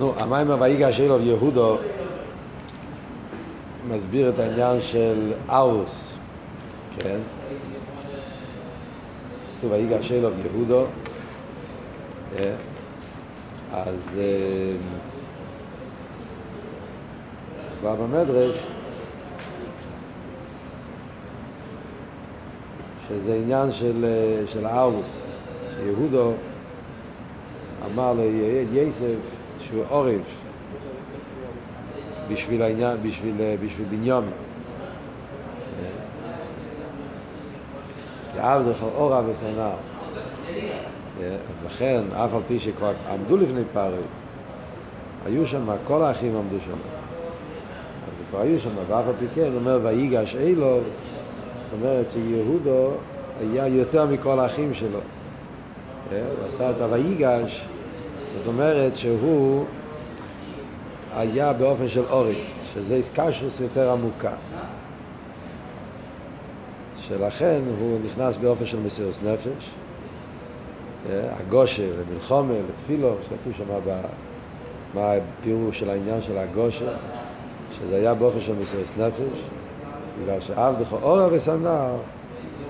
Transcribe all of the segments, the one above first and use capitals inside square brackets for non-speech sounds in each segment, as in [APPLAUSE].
נו, המים ויגש אלוב יהודו מסביר את העניין של ארוס, כן? כתוב ויגש אלוב יהודו, אה? אז אה, כבר במדרש שזה עניין של, אה, של הארוס, שיהודו אמר ליסף שהוא עורף בשביל העניין, בשביל, בשביל בניומי. כי אב זה אורה ושנאה. אז לכן, אף על פי שכבר עמדו לפני פארי, היו שם, כל האחים עמדו שם. אז כבר היו שם, ואף על פי כן, אומר, ויגש אילו, זאת אומרת שיהודו היה יותר מכל האחים שלו. הוא עשה את הויגש, זאת אומרת שהוא היה באופן של אוריק, שזה איסקשוס יותר עמוקה. שלכן הוא נכנס באופן של מסירוס נפש, הגושר למלחומה, לתפילו, שכתוב שם מה הפירוש של העניין של הגושר, שזה היה באופן של מסירוס נפש, בגלל שעבדך אורה וסנר,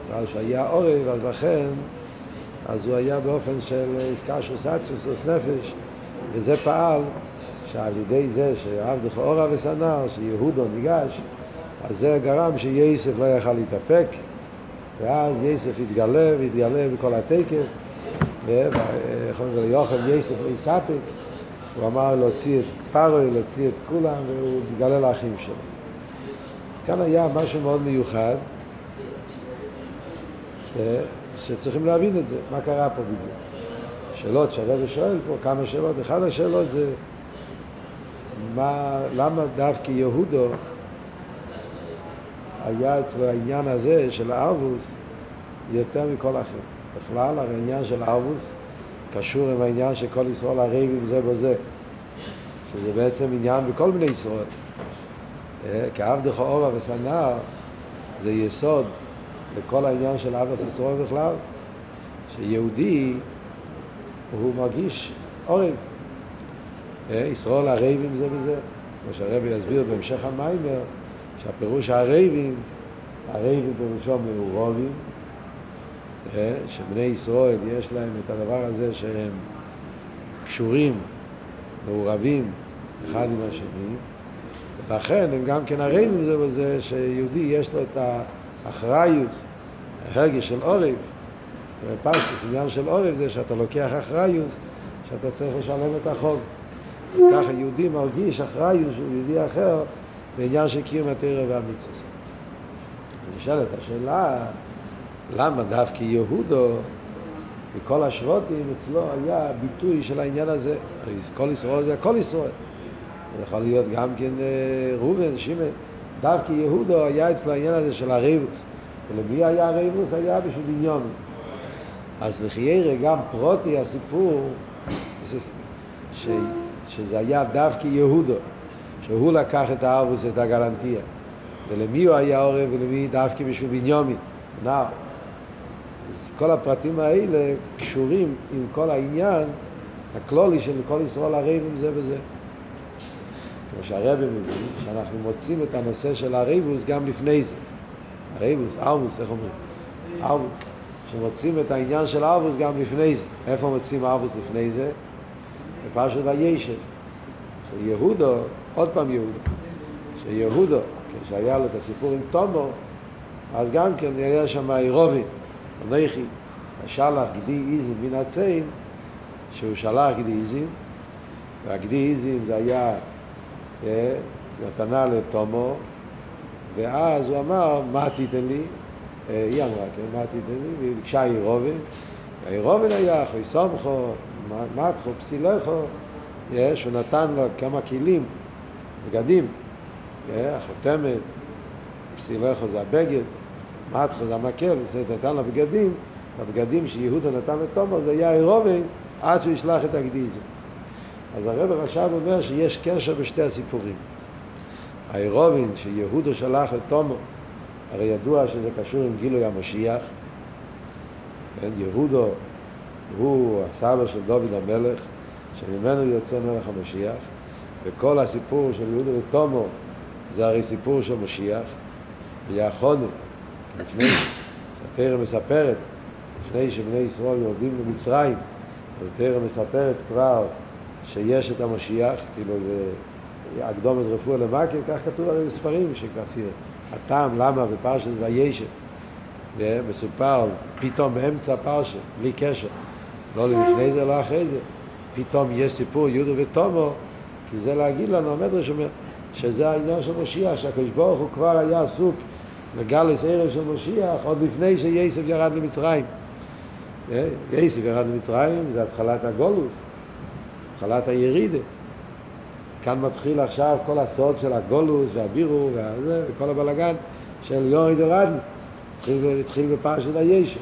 בגלל שהיה אורי, אז לכן אז הוא היה באופן של עסקה של סצוס נפש, וזה פעל שעל ידי זה שעבדך אורה וסנר, שיהודו ניגש, אז זה גרם שייסף לא יכל להתאפק, ואז ייסף התגלה והתגלה בכל התקף, ויכול להיות יוכל ייסף לא יספק, הוא אמר להוציא את פרוי, להוציא את כולם, והוא התגלה לאחים שלו. אז כאן היה משהו מאוד מיוחד, שצריכים להבין את זה, מה קרה פה בדיוק. שאלות שהרבא שואל פה, כמה שאלות, אחת השאלות זה מה, למה דווקא יהודו היה אצלו העניין הזה של הארבוס יותר מכל אחר. בכלל, הרי העניין של הארבוס קשור עם העניין של כל ישראל הרבים זה בזה, שזה בעצם עניין בכל מיני ישראל. כעבדך אורה וסנר זה יסוד לכל העניין של אבא ישראל בכלל, שיהודי הוא מרגיש עורב. ישראל הרייבים זה וזה, כמו שהרבי יסביר בהמשך המיימר, שהפירוש הרייבים, הרייבים פירושו מעורבים, שבני ישראל יש להם את הדבר הזה שהם קשורים, מעורבים אחד עם השני, ולכן הם גם כן הרייבים זה וזה, שיהודי יש לו את האחריות, הרגש של עורב, פשטוס, עניין של עורב זה שאתה לוקח אחריות, שאתה צריך לשלם את החוב. אז ככה יהודי מרגיש אחריות שהוא יהודי אחר בעניין של קיום התרא והמצווה. נשאלת השאלה, למה דווקא יהודו וכל השבותים אצלו היה ביטוי של העניין הזה? כל ישראל זה הכל ישראל. זה יכול להיות גם כן ראובן, שמעון. דווקא יהודו היה אצלו העניין הזה של הריבוס. ולמי היה הריבוס? היה בשביל בניומין. אז לחיירה גם פרוטי הסיפור, ש, שזה היה דווקא יהודו, שהוא לקח את הערבוס, את הגלנטיה. ולמי הוא היה עורב ולמי דווקא בשביל בניומין. נער. אז כל הפרטים האלה קשורים עם כל העניין הכלולי של כל ישראל הרבים זה וזה. כמו שהרבי מבין, שאנחנו מוצאים את הנושא של הריבוס גם לפני זה. הריבוס, ארבוס, איך אומרים? ארבוס. שמוצאים את העניין של ארבוס גם לפני זה. איפה מוצאים ארבוס לפני זה? בפרשת וישב. שיהודו, עוד פעם יהודו, שיהודו, כשהיה לו את הסיפור עם תומו, אז גם כן היה שם אירובין, אנכי, השלח גדי איזים מן הציין, שהוא שלח גדי איזים, והגדי איזים זה היה מתנה לתומו, ואז הוא אמר, מה תיתן לי? היא אמרה, כן, מה תיתן לי? והיא ביקשה אירובן, האירובן היה אחרי סומכו, מתחו, פסילכו, יש, הוא נתן לו כמה כלים, בגדים, החותמת, פסילכו זה הבגד, מתחו זה המקל, זה נתן לו בגדים, הבגדים שיהודה נתן לתומר זה היה אירובן עד שהוא ישלח את הגדיזם. אז הרב עכשיו אומר שיש קשר בשתי הסיפורים. האירובין שיהודו שלח לתומו, הרי ידוע שזה קשור עם גילוי המשיח. כן, יהודו הוא הסבא של דוד המלך, שממנו יוצא מלך המשיח, וכל הסיפור של יהודה ותומו זה הרי סיפור של משיח, ויחונו, לפני שהתרא מספרת, לפני שבני ישראל יורדים למצרים, התרא מספרת כבר שיש את המשיח, כאילו זה הקדום אז רפואה למקל, כך כתוב הרי בספרים שכסיר. הטעם, למה בפרשת וישב, מסופר פתאום באמצע פרשת, בלי קשר, לא לפני זה, לא אחרי זה, פתאום יש סיפור יהודה ותומו, כי זה להגיד לנו, המדרש אומר, שזה העניין של משיח, שהקדוש ברוך הוא כבר היה עסוק לגלס ערב של משיח עוד לפני שייסף ירד למצרים. ייסף ירד למצרים זה התחלת הגולוס, התחלת הירידה. כאן מתחיל עכשיו כל הסוד של הגולוס והבירו והזה, וכל הבלגן של יורי דורדן. התחיל, התחיל בפרשת הישע.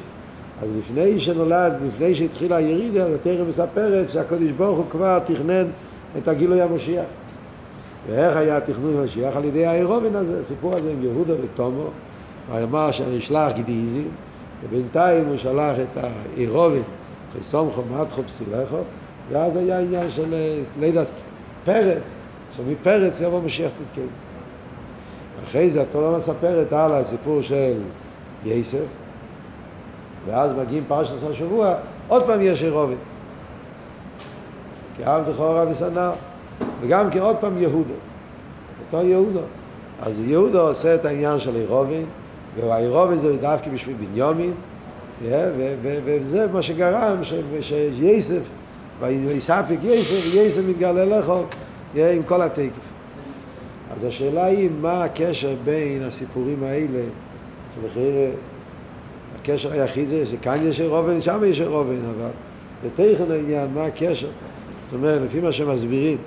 אז לפני שנולד, לפני שהתחילה הירידה, אז התרא מספרת שהקדוש ברוך הוא כבר תכנן את הגילוי המשיח. ואיך היה התכנון המשיח? על ידי האירובן הזה, הסיפור הזה עם יהודה ותומו. הוא אמר שאני אשלח גדיזים, ובינתיים הוא שלח את האירובן, חסומכו, מתחו, פסילכו, ואז היה עניין של לידת פרץ, שמפרץ יבוא משיח צדקנו. אחרי זה התורה מספרת על הסיפור של יסף, ואז מגיעים פרשת השבוע, עוד פעם יש אירובין. כי אב דכורה ושנא, וגם כן עוד פעם יהודה, אותו יהודה. אז יהודה עושה את העניין של אירובין, והאירובין זה דווקא בשביל בניומין, וזה מה שגרם שיסף, ויספק יסף, ויסף מתגלה לכו עם כל התקף. אז השאלה היא מה הקשר בין הסיפורים האלה, שלחייר הקשר היחיד זה שכאן יש רובן, שם יש רובן, אבל בתכן העניין, מה הקשר? זאת אומרת, לפי מה שמסבירים,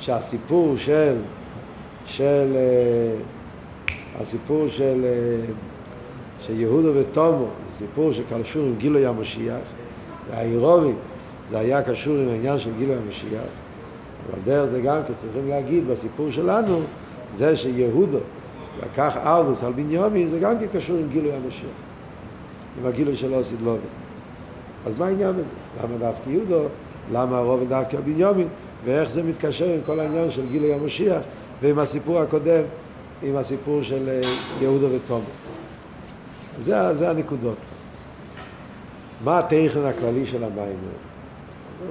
שהסיפור של, של, הסיפור של, של יהודה ותומו, סיפור שקשור עם גילוי המשיח, והאירובי זה היה קשור עם העניין של גילוי המשיח, אבל דרך זה גם כי צריכים להגיד בסיפור שלנו, זה שיהודו לקח ארבוס על בניומי, זה גם כן קשור עם גילוי המשיח, עם הגילוי של לובי. אז מה העניין בזה? למה דווקא יהודו? למה הרוב דווקא בניומין? ואיך זה מתקשר עם כל העניין של גילוי המשיח ועם הסיפור הקודם, עם הסיפור של אה, יהודו ותומו. זה, זה הנקודות. מה התכן הכללי של המים?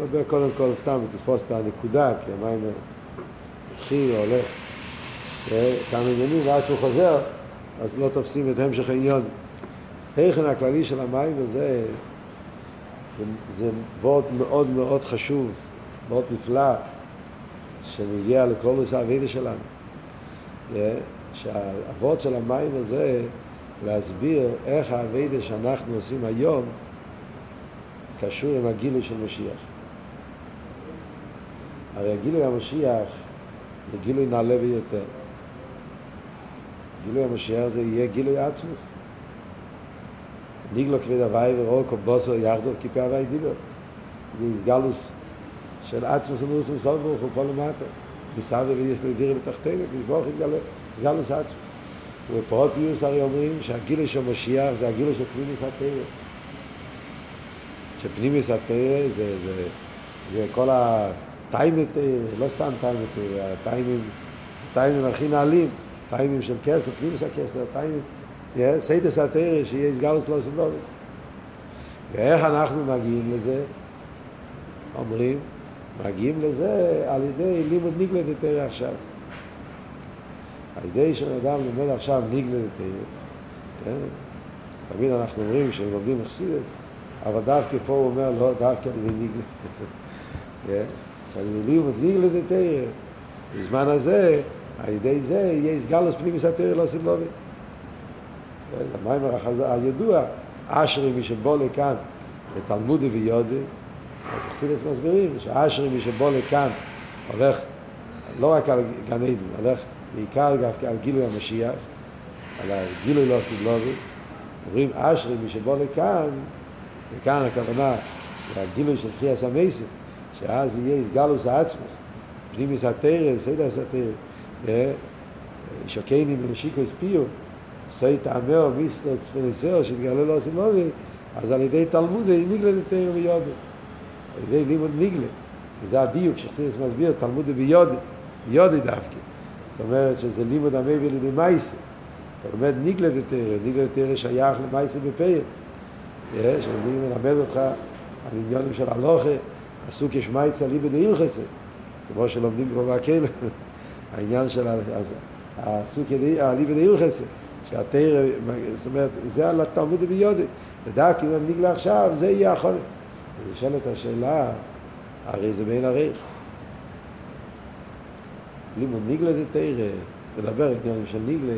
נדבר קודם כל סתם תתפוס את הנקודה, כי המים התחיל או הולך כמה עניינים, ועד שהוא חוזר, אז לא תופסים את המשך העניין. התכן הכללי של המים הזה, זה, זה וורט מאוד מאוד חשוב, מאוד נפלא, שמגיע לכל נושא האבידה שלנו. שהאבות של המים הזה, להסביר איך האבידה שאנחנו עושים היום, קשור עם הגילוי של משיח. הרי הגילוי המשיח זה גילוי נעלה ביותר. גילוי המשיח זה יהיה גילוי עצמוס. ניגלו כבד הוואי ורוק או בוסו יחדו כיפי הוואי דיבר. זה הסגלוס של עצמוס ומוס וסוף ברוך הוא פה למטה. ניסה ויש לדירי בתחתינו, כי ברוך יתגלה, הסגלוס עצמוס. ובפרוטיוס הרי אומרים שהגילוי של משיח זה הגילוי של פנימיס התרא. שפנימיס התרא זה, זה, זה כל הטיימת, לא סתם טיימת, הטיימים, הטיימים הכי נעלים. טיימים של כסף, פנימיס הכסף, טיימים, סייטס התרא, שיהיה סגלוס לא סדובי. ואיך אנחנו מגיעים לזה? אומרים, מגיעים לזה על ידי לימוד ניגלה דתרא עכשיו. על ידי שאדם לומד עכשיו ניגלה דתרא, כן? תמיד אנחנו אומרים שהם לומדים מחסידת, אבל דווקא פה הוא אומר, לא, דווקא על ידי ניגלה. שעל ידי לימוד ניגלה דתרא, בזמן הזה, על ידי זה יהיה סגלוס פנימיס התרא לא סילובי. המיימר הידוע, אשרי מי שבוא לכאן לתלמודי ויודי, אז חסידס מסבירים שאשרי מי שבוא לכאן הולך לא רק על גן עדן, הולך בעיקר על גילוי המשיח, על הגילוי לא סילובי. אומרים אשרי מי שבוא לכאן, וכאן הכוונה לגילוי של תחייה סמייסים, שאז יהיה סגלוס העצמוס, פנימיס התרא, סיידס התרא. שוקיינים ונשיקו הספיעו, סי טעמאו מיסטר צפניסאו שהתגלה לו סילובי, אז על ידי תלמוד ניגלה דתאיר ויודו. על ידי לימוד ניגלה. וזה הדיוק שחסידס מסביר, תלמוד ביודי, ביודי דווקא. זאת אומרת שזה לימוד המי ולידי מייסה. אתה לומד ניגלה דתרא, ניגלה דתרא שייך למייסה בפייר. שאני מלמד אותך על עניונים של הלוכה, עסוק יש מייצה ליבא דהילכסה, כמו שלומדים פה בכלא, העניין של העסוק ליבא דהילכסה, שהתרא, זאת אומרת, זה על התלמוד ביודי, ודאק אם נגלה עכשיו, זה יהיה החונן. אז נשאלת השאלה, הרי זה בין עריך. לימוד ניגלה דתרא, מדבר עניינים של ניגלה,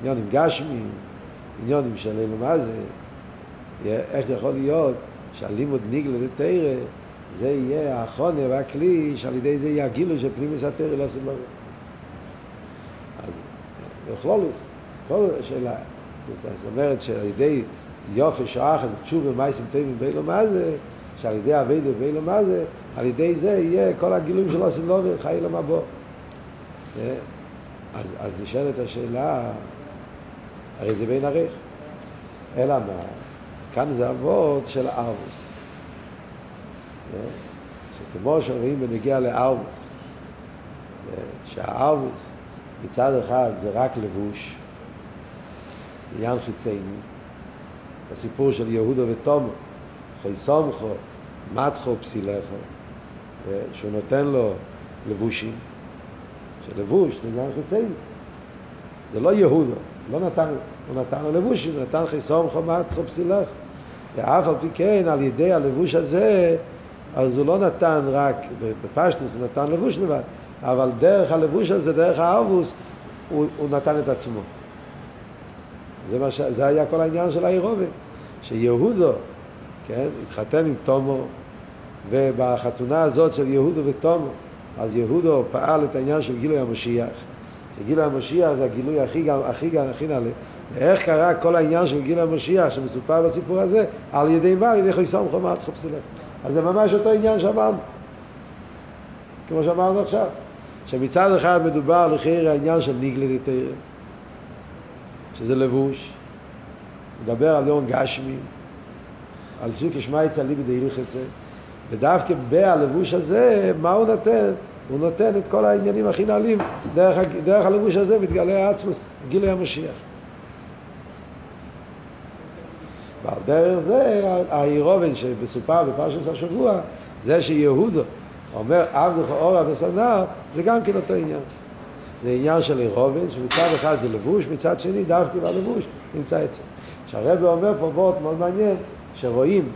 עניינים גשמיים, עניינים של אלו מה זה, איך יכול להיות שהלימוד ניגלה דתרא זה יהיה החונה והכלי שעל ידי זה יהיה הגילוי של פנימיס התרא לא עושים לו. אז בכלולוס, כל שאלה, זאת אומרת שעל ידי יופי שואחת, תשובה מייסים טובים באילו מה זה, שעל ידי אביידה באילו מה זה, על ידי זה יהיה כל הגילויים של עושים לו וחי לו מבוא. אז, אז נשאלת השאלה, הרי זה בין ערך. אלא מה? כאן זה אבות של ארבוס. שכמו שרואים בנגיע לארבוס, שהארבוס מצד אחד זה רק לבוש, עניין חיצייני, הסיפור של יהודו ותומו, חי סומכו, מתחו פסילכו, שהוא נותן לו לבושים, שלבוש זה עניין חיצייני, זה לא יהודו, לא נתן, הוא נתן לו לבושים, הוא נתן חי סומכו, מתחו פסילכו. ואף על פי כן, על ידי הלבוש הזה, אז הוא לא נתן רק, בפשטוס הוא נתן לבוש לבד, אבל דרך הלבוש הזה, דרך הארבוס, הוא, הוא נתן את עצמו. זה, ש... זה היה כל העניין של האירובין, שיהודו, כן, התחתן עם תומו, ובחתונה הזאת של יהודו ותומו, אז יהודו פעל את העניין של גילוי המשיח. שגילוי המשיח זה הגילוי הכי, הכי, הכי נעלה. ואיך קרה כל העניין של גיל המשיח שמסופר בסיפור הזה? על ידי מה? על ידי חיסום חומת חופסלך. אז זה ממש אותו עניין שאמרנו. כמו שאמרנו עכשיו. שמצד אחד מדובר לחייר העניין של ניגלה דתרא, שזה לבוש, מדבר על יום גשמי, על סוג ישמעי צלי בדהיל חסד, ודווקא בלבוש הזה, מה הוא נותן? הוא נותן את כל העניינים הכי נעלים, דרך, דרך הלבוש הזה מתגלה העצמוס, גילוי המשיח. ועל דרך זה האירובן שמסופר בפרשת השבוע, זה שיהודו אומר עבדך אורה וסנר, זה גם כן אותו עניין. זה עניין של אירובן, שמצד אחד זה לבוש, מצד שני דווקא בלבוש נמצא אצל. שהרבא אומר פה וורט מאוד מעניין, שרואים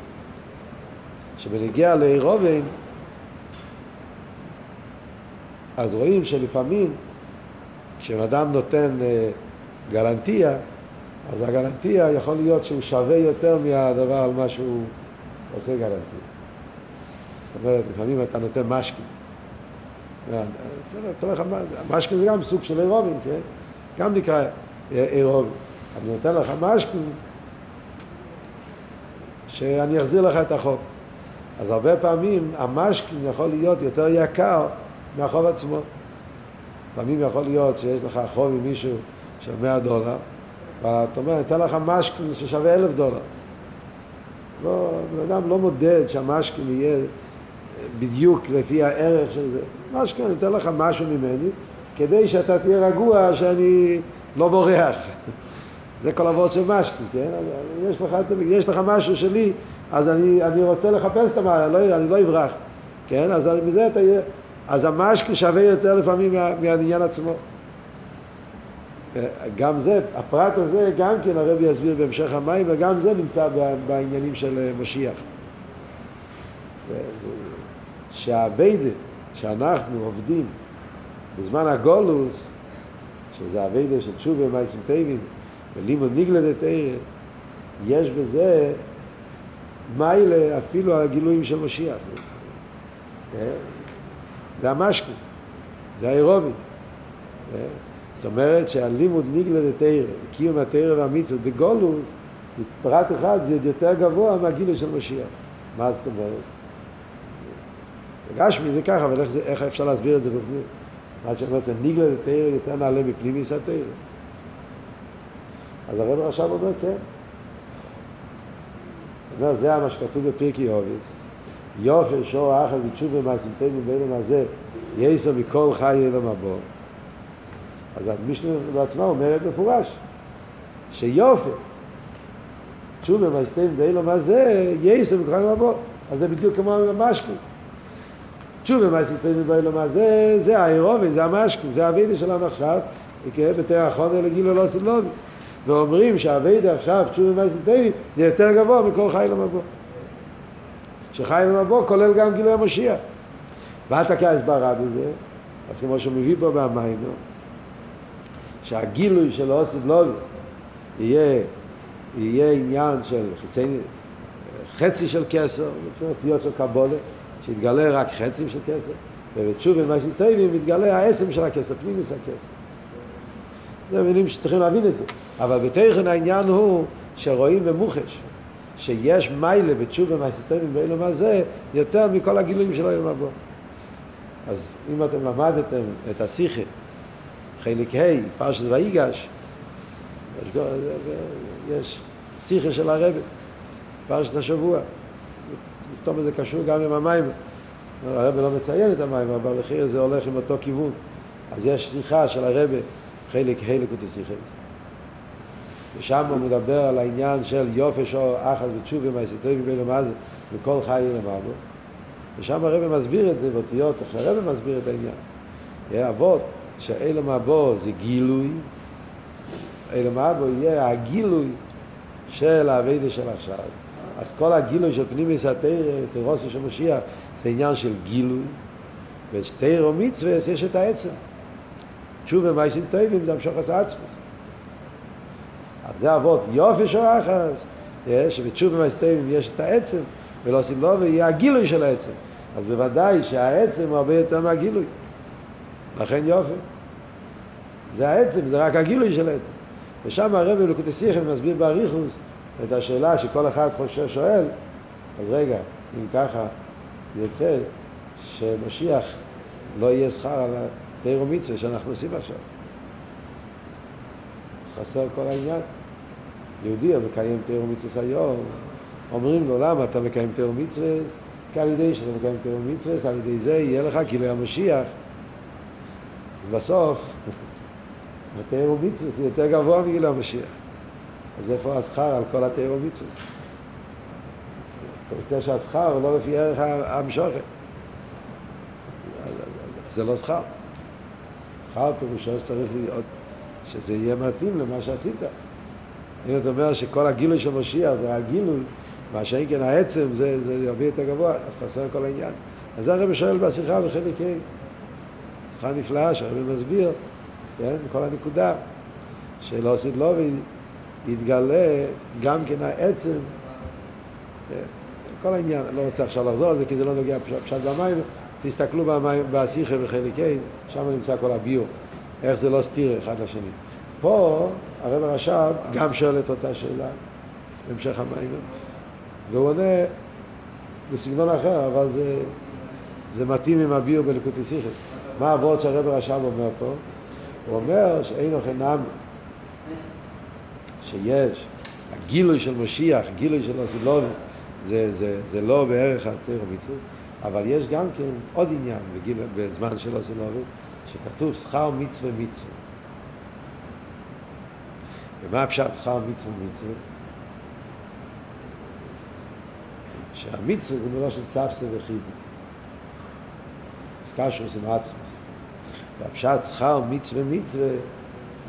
שבנגיע לאירובן, אז רואים שלפעמים כשאדם נותן גלנטיה, אז הגלנטיה יכול להיות שהוא שווה יותר מהדבר על מה שהוא עושה גלנטיה. זאת אומרת, לפעמים אתה נותן משקים. משקים זה גם סוג של אירובים, כן? גם נקרא אירובים. אני נותן לך משקים שאני אחזיר לך את החוב. אז הרבה פעמים המשקים יכול להיות יותר יקר מהחוב עצמו. לפעמים יכול להיות שיש לך חוב עם מישהו של 100 דולר, ואתה אומר, אתן לך משקין ששווה אלף דולר. לא, בן אדם לא מודד שהמשקין יהיה בדיוק לפי הערך של זה. משקין, אני אתן לך משהו ממני, כדי שאתה תהיה רגוע שאני לא בורח. [LAUGHS] זה כל אבות של משקין, כן? יש לך, יש לך משהו שלי, אז אני, אני רוצה לחפש את המעלה, לא, אני לא אברח, כן? אז מזה אתה יהיה... אז המשקין שווה יותר לפעמים מה, מהעניין עצמו. גם זה, הפרט הזה, גם כן הרב יסביר בהמשך המים, וגם זה נמצא בעניינים של אה, משיח. שהאביידה שאנחנו עובדים בזמן הגולוס, שזה האביידה של תשובה מייסים טייבים, ולימוד ניגלה דתרא, יש בזה מיילה אפילו הגילויים של משיח. אה? זה המשקו, זה האירובי. זאת אומרת שהלימוד ניגלה לתרא, קיום התרא והמצוות בגולות, פרט אחד זה עוד יותר גבוה מהגילוי של משיח. מה זאת אומרת? גשמי זה ככה, אבל איך, זה, איך אפשר להסביר את זה בפנים? מה שאומרת, ניגלה לתרא יותר נעלה מפנימיס התרא. אז הרב עכשיו אומר כן. אומר, זה מה שכתוב בפרקי הוביס, יופי שור אחר ותשובה מעשיתנו באילום הזה יסר מכל חי אילום הבא אז המשנה בעצמה אומרת מפורש שיופי תשובה באילום הזה יסר מכל חי אילום הבא אז זה בדיוק כמו המשקו תשובה מעשיתנו באילום הזה זה האירובי, זה המשקו, זה הווידה שלנו עכשיו בתר החונה לגילו לא סילובי ואומרים שהווידה עכשיו תשובה מעשיתנו זה יותר גבוה מכל חי הבא שחי למבוא כולל גם גילוי המשיח. והתקה הסברה בזה, אז כמו שהוא מביא פה במים, שהגילוי של אוסיד לובי יהיה, יהיה עניין של חצי, חצי של כסר, אותיות של קבולה, שיתגלה רק חצי של כסר, ובתשוב ומעשים טובים מתגלה העצם של הכסר, פנימיס הכסר. זה מילים שצריכים להבין את זה. אבל בתכן העניין הוא שרואים במוחש. שיש מיילה בתשובה מהסיטונים באילום הזה יותר מכל הגילויים של אילום הבא. אז אם אתם למדתם את השיחה, חלק ה', פרשת ויגש, יש, שיחה של הרבי, פרשת השבוע. מסתום זה קשור גם עם המים. הרבי לא מציין את המים, אבל לכי זה הולך עם אותו כיוון. אז יש שיחה של הרבי, חלק ה' לקוטי שיחה. ושם הוא מדבר על העניין של יופי שור אחז ותשובי מהסיטוי מבין מה זה וכל חי למעלה ושם הרב מסביר את זה באותיות, איך שהרב מסביר את העניין. אבות שאילם הבו זה גילוי, אילם הבו יהיה הגילוי של האביידה של עכשיו. אז כל הגילוי של פנימיס התרא, תירוסי של משיח, זה עניין של גילוי, ותרא ומצווה יש את העצם. תשובה מייסים טובים זה המשוך עשה עצמוס. אז זה אבות יופי של אחס, שבתשובה מהסתימים יש את העצם, ולא עושים לו ויהיה הגילוי של העצם. אז בוודאי שהעצם הוא הרבה יותר מהגילוי. לכן יופי. זה העצם, זה רק הגילוי של העצם. ושם הרב סיכן מסביר באריכוס את השאלה שכל אחד חושב שואל, אז רגע, אם ככה יוצא שמשיח לא יהיה שכר על התירו מצווה שאנחנו עושים עכשיו. חסר כל העניין. יהודי המקיים תיאור מצווה היום, אומרים לו למה אתה מקיים תיאור מצווה? כי על ידי שאתה מקיים תיאור מצווה, על ידי זה יהיה לך כאילו המשיח. ובסוף, התיאור מצווה זה יותר גבוה מגיל המשיח. אז איפה השכר על כל התיאור מצווה? אתה רוצה שהשכר לא לפי ערך המשוכת. זה לא שכר. שכר פירושו שצריך להיות שזה יהיה מתאים למה שעשית. אם אתה אומר שכל הגילוי של משיח זה הגילוי, מה שאין כן העצם זה, זה הרבה יותר גבוה, אז חסר כל העניין. אז זה הרב שואל בשיחה בחלק ה', שיחה נפלאה שהרב מסביר, כן, כל הנקודה, של עושית לובי יתגלה גם כן העצם, כן, כל העניין, לא רוצה עכשיו לחזור על זה כי זה לא נוגע פשט במים, תסתכלו במים, בשיחה בחלק ה', שם נמצא כל הביור. איך זה לא סתיר אחד לשני. פה הרב הרש"ב גם שואל את אותה שאלה, בהמשך המים, והוא עונה בסגנון אחר, אבל זה, זה מתאים עם הביור בלקוטי שיחת. מה הוורד שהרב הרש"ב אומר פה? הוא אומר שאין אוכל נעם, שיש, הגילוי של משיח, גילוי של הסילובי, זה, זה, זה לא בערך התר ומצוות, אבל יש גם כן עוד עניין בגיל, בזמן של הסילובי, שכתוב שכר מצווה מצווה. ומה הפשט שכר מצווה מצווה? שהמצווה זה מילה של צפסה וחיבה. סקשוס עם עצמוס. והפשט שכר מצווה מצווה,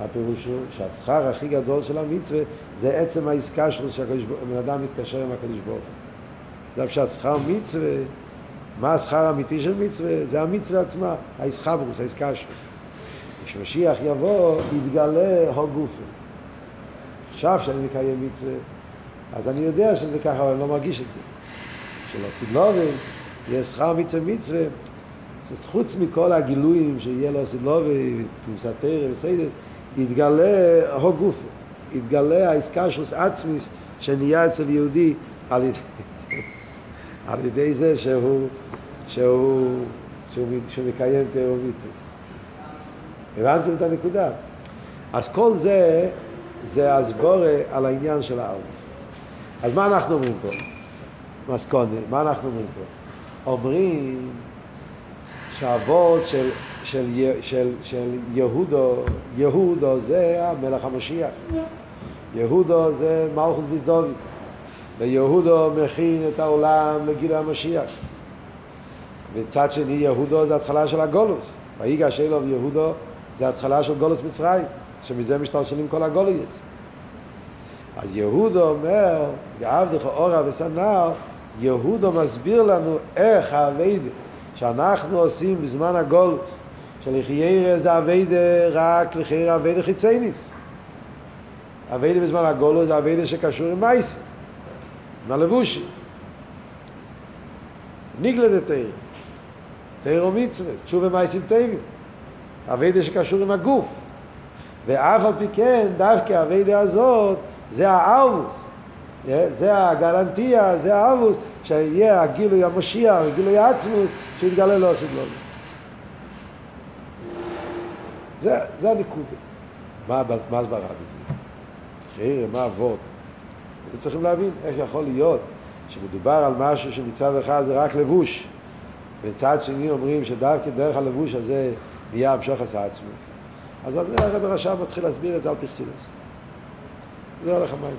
הפירוש הוא שהשכר הכי גדול של המצווה זה עצם שלו שהבן אדם מתקשר עם הקדוש ברוך זה הפשט שכר מצווה מה השכר האמיתי של מצווה? זה המצווה עצמה, האיסחברוס, האיסקשוס. כשמשיח יבוא, יתגלה הו גופי. עכשיו שאני מקיים מצווה, אז אני יודע שזה ככה, אבל אני לא מרגיש את זה. שלא סדלובים, יהיה שכר מצווה מצווה, חוץ מכל הגילויים שיהיה לו סדלובי, פניסתרא וסיידס, יתגלה הו גופי. יתגלה האיסקשוס עצמיס שנהיה אצל יהודי על ידי... [LAUGHS] על ידי זה שהוא, שהוא, שהוא, שהוא מקיים תיאור מצווה. הבנתם את הנקודה? אז כל זה, זה הסבורה על העניין של הארץ. אז מה אנחנו אומרים פה? מסקונה, מה אנחנו אומרים פה? אומרים שהאבות של, של, של, של יהודו, יהודו זה המלך המשיח. יהודו זה מלכות ביזדוביק. ויהודו מכין את העולם לגילוי המשיח. מצד שני יהודו זה התחלה של הגולוס. ויגש אלו יהודו זה התחלה של גולוס מצרים, שמזה משתלשלים כל הגולוס. אז יהודו אומר, ועבדך אורה וסנר, יהודו מסביר לנו איך האביידה שאנחנו עושים בזמן הגולוס, שלחיירה זה אביידה רק לחיירה אביידה חיצייניס. אביידה בזמן הגולוס זה אביידה שקשור עם מייסה. מהלבושי. ניגלה דה תאיר. תאיר או מצווה, תשובה מייסים טייבים. אביידה שקשור עם הגוף. ואף על פי כן, דווקא האביידה הזאת, זה הארבוס. זה הגלנטיה, זה הארבוס, שיהיה הגילוי המשיח, הגילוי העצמוס, שיתגלה לא עושה דלומים. זה, זה הנקודה. מה, הסברה בזה? חייר, מה אבות? אתם צריכים להבין איך יכול להיות שמדובר על משהו שמצד אחד זה רק לבוש, וצד שני אומרים שדווקא דרך הלבוש הזה נהיה המשוך עשה עצמוס. אז על זה הרב רש"ב מתחיל להסביר את זה על פרסילוס. זה הולך המים.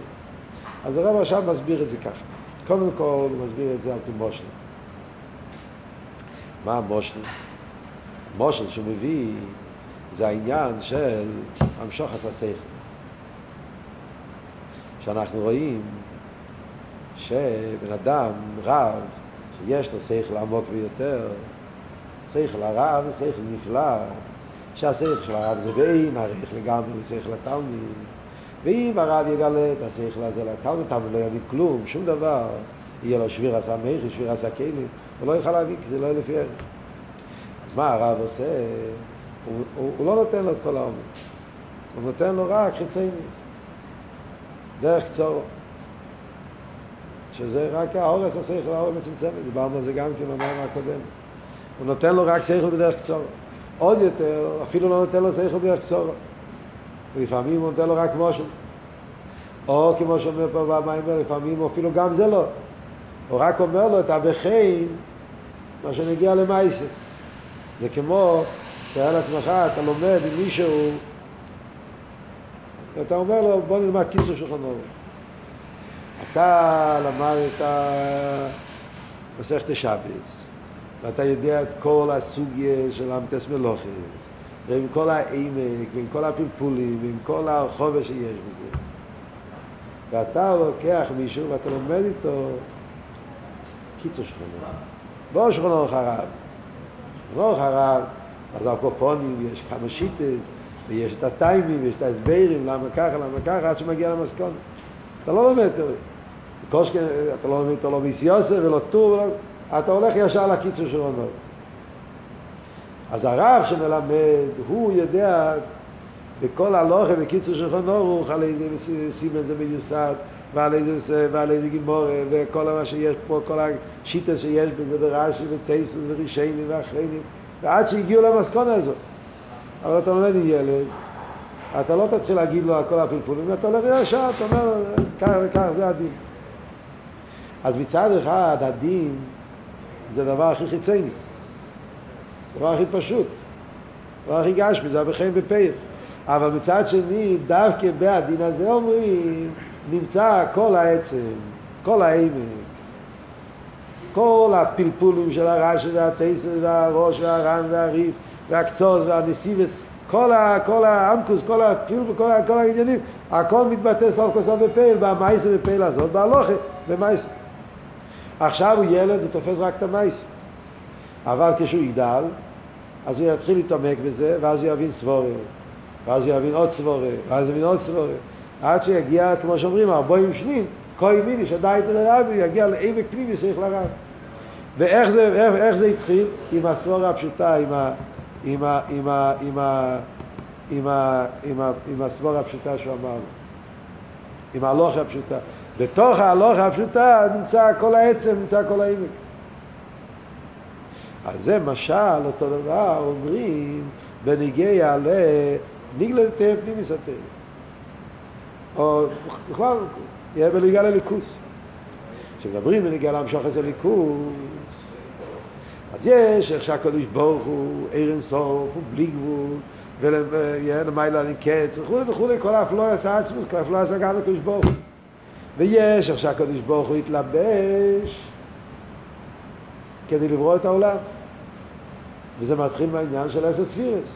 אז הרב רש"ב מסביר את זה ככה. קודם כל הוא מסביר את זה על פי מושל. מה המושל? מושל שהוא מביא זה העניין של המשוך עשה שכל. שאנחנו רואים שבן אדם רב, שיש לו שכל עמוק ביותר, שכל הרב זה שכל נפלא, שהשכל של הרב זה בין ערך לגמרי לשכל התלמיד, ואם הרב יגלה את השכל הזה לתלמיד, תלמיד לא יבין כלום, שום דבר, יהיה לו שביר עשה מכי, שביר עשה כלים, הוא לא יוכל להבין כי זה לא יהיה לפי ערך. אז מה הרב עושה? הוא, הוא, הוא לא נותן לו את כל העומק, הוא נותן לו רק חיצי ניס. דרך קצורו. שזה רק האורס השכל, האורס מצומצמת, דיברנו על זה גם כן במאמר הקודם. הוא נותן לו רק שכל בדרך קצורו. עוד יותר, אפילו לא נותן לו שכל בדרך קצורו. ולפעמים הוא נותן לו רק משהו. או כמו שאומר פה במיימר, לפעמים אפילו גם זה לא. הוא רק אומר לו, אתה בחיים, מה שנגיע למייסה. זה כמו, תאר לעצמך, אתה לומד עם מישהו ואתה אומר לו, בוא נלמד קיצור שולחן אורך. אתה למדת מסכת שבס, ואתה יודע את כל הסוגיה של עמתס מלוכס, ועם כל העמק, ועם כל הפלפולים, ועם כל החובש שיש בזה. ואתה לוקח מישהו ואתה לומד איתו קיצור אורך. לא הרב. שולחן אורך הרב, אז הקופונים יש כמה שיטס, ויש את הטיימים, ויש את ההסברים, למה ככה, למה ככה, עד שמגיע למסכון. אתה לא לומד, קושקן, אתה לא לומד, אתה לא ביס יוסף ולא טור, אתה הולך ישר לקיצור של עונו. אז הרב שמלמד, הוא יודע בכל הלוכה בקיצור של חנורך על איזה סימן זה מיוסד ועל איזה, ועל איזה גימורה וכל מה שיש פה, כל השיטה שיש בזה ברש"י וטייסוס ורישיינים ואחריינים ועד שהגיעו למסכונה הזאת. אבל אתה לומד עם ילד, אתה לא תתחיל להגיד לו על כל הפלפולים, אתה הולך ישר, אתה אומר, כך וכך, זה הדין. אז מצד אחד, הדין זה הדבר הכי חיצייני, הדבר הכי פשוט, הדבר הכי גשמי, זה הבחיים בפיר. אבל מצד שני, דווקא בהדין הזה אומרים, נמצא כל העצם, כל העמק, כל הפלפולים של הרש"י והטייסר והראש והר"ן והריף והקצוס והנסיבס, כל, ה, כל האמקוס, כל הפיל, כל, כל העניינים, הכל מתבטא סוף כל סוף בפייל, במייסה בפייל הזאת, בהלוכה, במייסה. עכשיו הוא ילד, הוא תופס רק את המייסה. אבל כשהוא יגדל, אז הוא יתחיל להתעמק בזה, ואז הוא יבין סבורה, ואז הוא יבין עוד סבורה, ואז הוא יבין עוד סבורה, עד שיגיע, כמו שאומרים, ארבעים שנים, כוי מיני שדאי את הרבי, יגיע לעמק פנימי, צריך לרב. ואיך זה, איך, איך זה התחיל? עם הסבורה הפשוטה, עם ה... עם, ה, עם, ה, עם, ה, עם, ה, עם, ה, עם הסבורה הפשוטה שהוא אמר עם ההלוכה הפשוטה. בתוך ההלוכה הפשוטה נמצא כל העצם, נמצא כל העמק. אז זה משל, אותו דבר אומרים בניגיה לניגלה תהיה פנימי סתר. או בכלל, יהיה בניגיה לליכוס. כשמדברים בניגיה להמשוך איזה ליכוס, אז יש איך שהקדוש ברוך הוא עיר אינסוף, הוא בלי גבול, ולמעלה אני קץ, וכולי וכולי, כל האפלויס העצמוס, כל האפלויס הגן לקדוש ברוך הוא. ויש איך שהקדוש ברוך הוא התלבש כדי לברוא את העולם. וזה מתחיל מהעניין של אסס ספירס.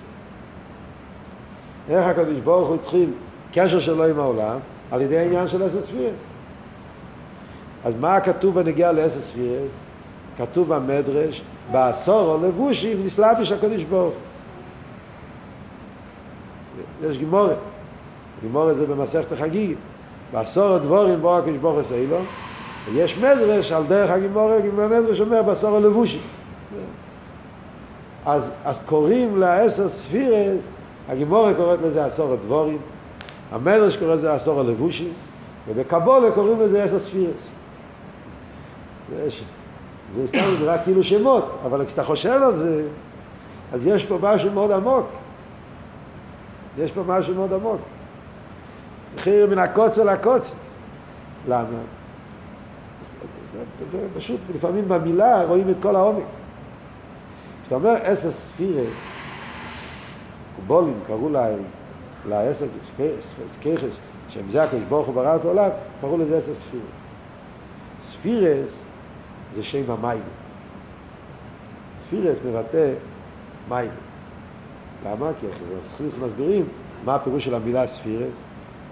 איך הקדוש ברוך הוא התחיל קשר שלו עם העולם? על ידי העניין של אסס ספירס. אז מה כתוב בנגיעה לאסס ספירס? כתוב במדרש, בעשור או לבושים נסלבש הקדוש ברוך יש גימורת, גימורת זה במסכת החגיגית. בעשור הדבורים בו הקדוש ברוך הוא לו, ויש מדרש על דרך הגימורת, המדרש אומר בעשור הלבושים. אז, אז קוראים לעשר ספירס, הגימורת קוראת לזה עשור הדבורים, המדרש קורא לזה עשור הלבושים, ובקבולה קוראים לזה עשר ספירס. זה סתם רק כאילו שמות, אבל כשאתה חושב על זה, אז יש פה משהו מאוד עמוק. יש פה משהו מאוד עמוק. מחיר מן הקוצר לקוצר. למה? פשוט, לפעמים במילה רואים את כל העומק. כשאתה אומר עשר ספירס, קובולים קראו להם, לעשר סכיחס, שהם זה הקדוש ברוך הוא ברא את העולם, קראו לזה עשר ספירות. ספירות זה שם המים. ספירות מבטא מים. למה? כי הספירות מסבירים מה הפירוש של המילה ספירות.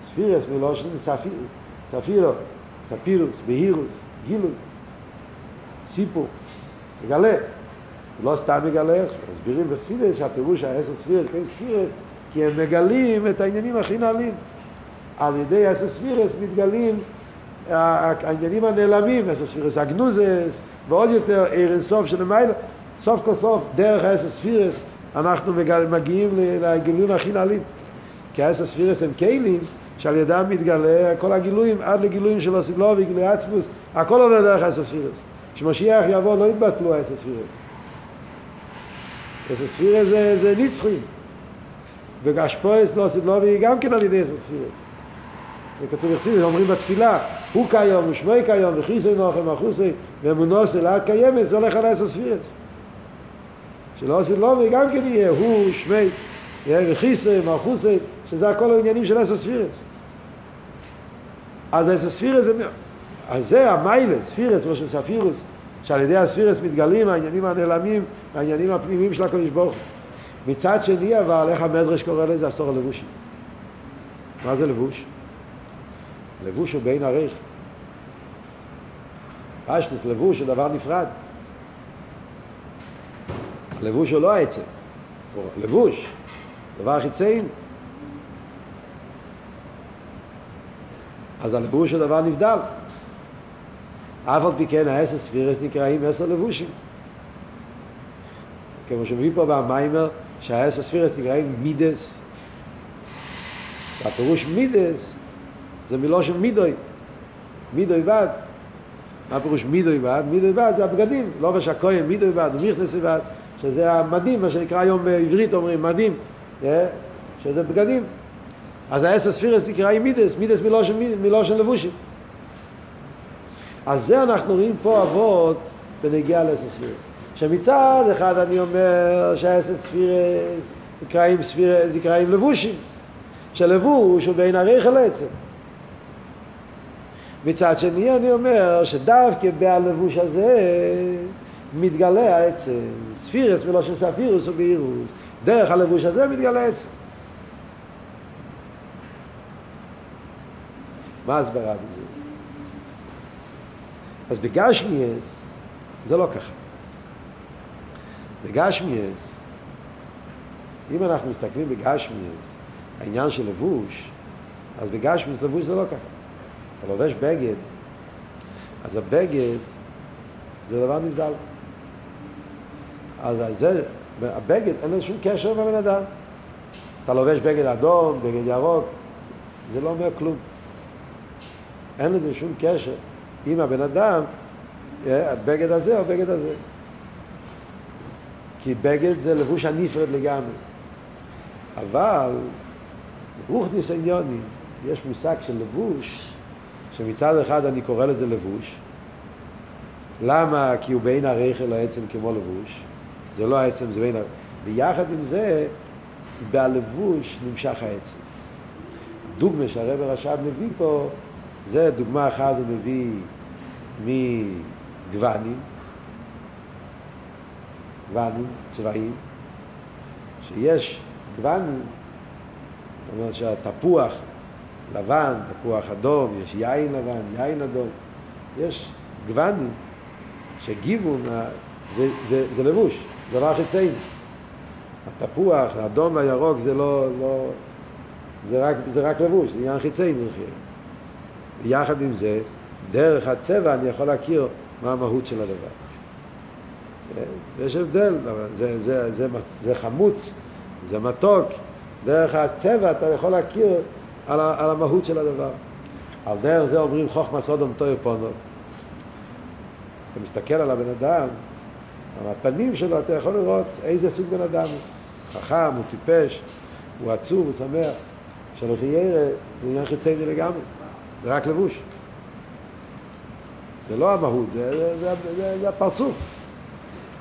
ספירות מלשון ספיר, ספירה, ספירות, בהירות, גילוי, סיפור, מגלה. לא סתם מגלה, מסבירים בספירות שהפירוש העשר ספירות, כן ספירות, כי הם מגלים את העניינים הכי נעלים. על ידי עשר ספירות מתגלים העניינים הנעלמים, עשר ספירות הגנוזות, ועוד יותר אור אינסוף שלמעלה. סוף כל סוף, דרך העשר ספירות, אנחנו מגיעים לגילויים הכי נעלים. כי העשר ספירות הם כלים שעל ידם מתגלה כל הגילויים, עד לגילויים של לעתיד לבוא, גילוי עצמות, הכל עובר דרך העשר ספירות. כשמשיח יבוא לא יתבטלו העשר ספירות. עשר ספירס זה, זה נצחים. וגשפויס לא אוסילובי גם כן על ידי עשר ספירס. וכתוב יחסידס, אומרים בתפילה, הוא כיום ושמוי כיום וכיסוי נוחם אחוסי ואמונוס אלעד קיימס, זה הולך על עשר ספירס. שלא עושים לא וגם כן יהיה הוא שמי וכיסוי ואחוסי, שזה הכל העניינים של עשר ספירס. אז עשר ספירס זה... אז זה המיילה, ספירס, כמו של ספירוס, שעל ידי הספירס מתגלים העניינים הנעלמים, העניינים הפנימיים של הקדוש ברוך מצד שני אבל, איך המדרש קורא לזה? עשור הלבושים. מה זה לבוש? לבוש הוא בין עריך. פשטוס, לבוש הוא דבר נפרד. לבוש הוא לא העצם, לבוש, דבר חיצאין. אז הלבוש הוא דבר נבדל. אף על פי כן העשר ספירס נקראים עשר לבושים. כמו שמביא פה במיימר, שהעשר ספירס נקראים מידס. והפירוש מידס זה מילו של מידוי, מידוי בד. מה פירוש מידוי בד? מידוי בד זה הבגדים, לא לובש הכהן מידוי בד ומיכנס בד, שזה המדים, מה שנקרא היום בעברית אומרים מדים, אה? שזה בגדים. אז העשר ספירס נקראים מידס, מידס מילו של לבושים. אז זה אנחנו רואים פה אבות בנגיעה לעשר ספירס. שמצד אחד אני אומר שהעשר ספירס נקראים, ספירס, נקראים לבושים, שלבוש הוא בין הרייך לעצם. מצד שני אני אומר שדווקא בהלבוש הזה מתגלה העצם, ספירס מלושן ספירוס ובאירוס, דרך הלבוש הזה מתגלה העצם. מה הסברה בזה? אז בגשמיאס זה לא ככה. בגשמיאס, אם אנחנו מסתכלים בגשמיאס, העניין של לבוש, אז בגשמיאס לבוש זה לא ככה. אתה לובש בגד, אז הבגד זה דבר נבדל. אז זה, הבגד אין לו שום קשר עם הבן אדם. אתה לובש בגד אדום, בגד ירוק, זה לא אומר כלום. אין לזה שום קשר עם הבן אדם, אה, הבגד הזה או הבגד הזה. כי בגד זה לבוש הנפרד לגמרי. אבל, רוחניס עניונים, יש מושג של לבוש שמצד אחד אני קורא לזה לבוש, למה? כי הוא בין הרייכל העצם כמו לבוש. זה לא העצם, זה בין הרייכל. ויחד עם זה, בלבוש נמשך העצם. דוגמה שהרב הרש"ב מביא פה, זה דוגמה אחת הוא מביא מגוונים, גוונים, צבעים, שיש גוונים, זאת אומרת שהתפוח לבן, תפוח אדום, יש יין לבן, יין אדום, יש גוונים שגיוון זה, זה, זה לבוש, דבר חיצאי. התפוח, האדום והירוק זה לא, לא זה, רק, זה רק לבוש, זה עניין חיצאי נרחיב. יחד עם זה, דרך הצבע אני יכול להכיר מה המהות של הדבר. יש הבדל, זה, זה, זה, זה חמוץ, זה מתוק, דרך הצבע אתה יכול להכיר על, על המהות של הדבר. על דרך זה אומרים חוכמה סודום טויר פונו. אתה מסתכל על הבן אדם, על הפנים שלו אתה יכול לראות איזה סוג בן אדם הוא. חכם, הוא טיפש, הוא עצוב, הוא שמח. שלכי ירא זה עניין חיצייני לגמרי, זה רק לבוש. זה לא המהות, זה, זה, זה, זה, זה הפרצוף.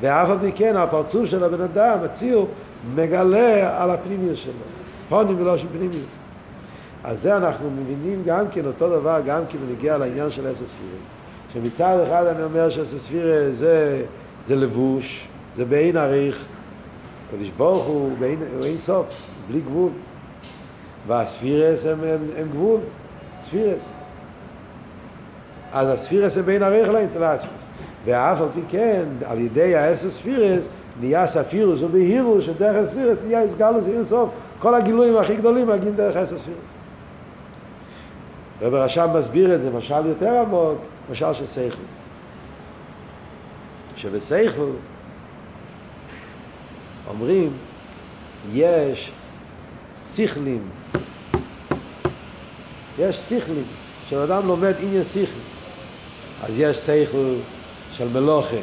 ואף על פי כן הפרצוף של הבן אדם, הציור, מגלה על הפנימיות שלו. פונים ולא של פנימיות. אז זה אנחנו מבינים גם כן אותו דבר, גם כן בנגיע לעניין של אסס ספירס. שמצד אחד אני אומר שאסס ספירס זה, זה לבוש, זה באין עריך. הקדוש ברוך הוא באין, באין סוף, בלי גבול. והספירס הם, הם, הם גבול, ספירס. אז הספירס הם בין עריך לאינטלציות. ואף על פי כן, על ידי האסר ספירס, נהיה ספירוס ובהירו שדרך הספירס נהיה הסגלוס אין סוף. כל הגילויים הכי גדולים מגיעים דרך האסר ספירס. רב רשם מסביר את זה, משל יותר עמוק, משל של סייכל. שבסייכל אומרים, יש שכלים, יש שכלים, כשאדם לומד עניין שכלי, אז יש שכל של מלוכה.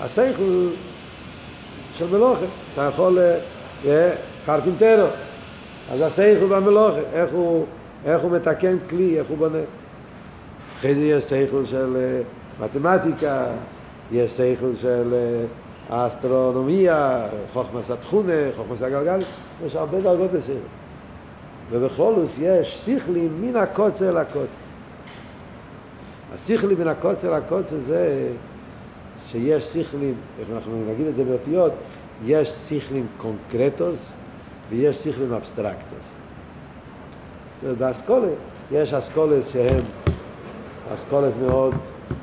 השכל של מלוכה, אתה יכול, אה, קרפינטרו, אז השכל במלוכה, איך הוא, איך הוא מתקן כלי, איך הוא בונה. אחרי זה יש שכל של אה, מתמטיקה, יש שכל של אה, האסטרונומיה, חוכמס התכונה, חוכמס הגלגל, יש הרבה דרגות בשכל. ובכלולוס יש שכלים מן הקוצר לקוצר. השכלי מן הקוצר לקוצר זה שיש שכלים, אנחנו נגיד את זה באותיות, יש שכלים קונקרטוס ויש שכלים אבסטרקטוס. באסכולה יש אסכולת שהם אסכולת מאוד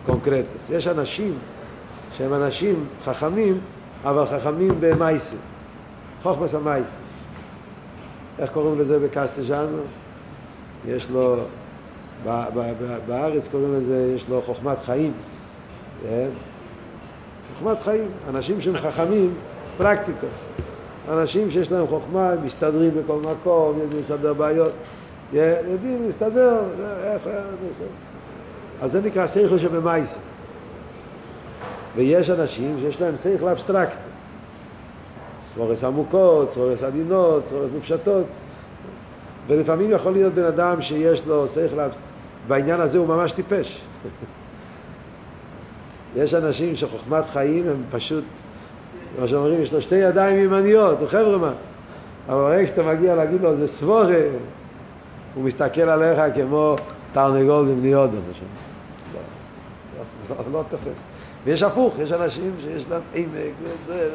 קונקרטוס. יש אנשים שהם אנשים חכמים, אבל חכמים במייסים, חוכמס המייסים. איך קוראים לזה בקסטג'אנו? יש לו בארץ קוראים לזה, יש לו חוכמת חיים. כן? חוכמת חיים. אנשים שהם חכמים, פרקטיקות. אנשים שיש להם חוכמה, הם מסתדרים בכל מקום, יודעים לסדר בעיות. יודעים להסתדר, איך... אז זה נקרא שכל שבמייסר. ויש אנשים שיש להם שכל אבסטרקטי. סבורס עמוקות, סבורס עדינות, סבורס מופשטות. ולפעמים יכול להיות בן אדם שיש לו שכל אבסטרקטי. בעניין הזה הוא ממש טיפש. יש אנשים שחוכמת חיים הם פשוט, כמו שאומרים, יש לו שתי ידיים ימניות, הוא חבר'ה מה. אבל ברגע שאתה מגיע להגיד לו, זה סבורה, הוא מסתכל עליך כמו תרנגול בבני הודו. לא, לא, לא תופס. ויש הפוך, יש אנשים שיש להם עמק וזה,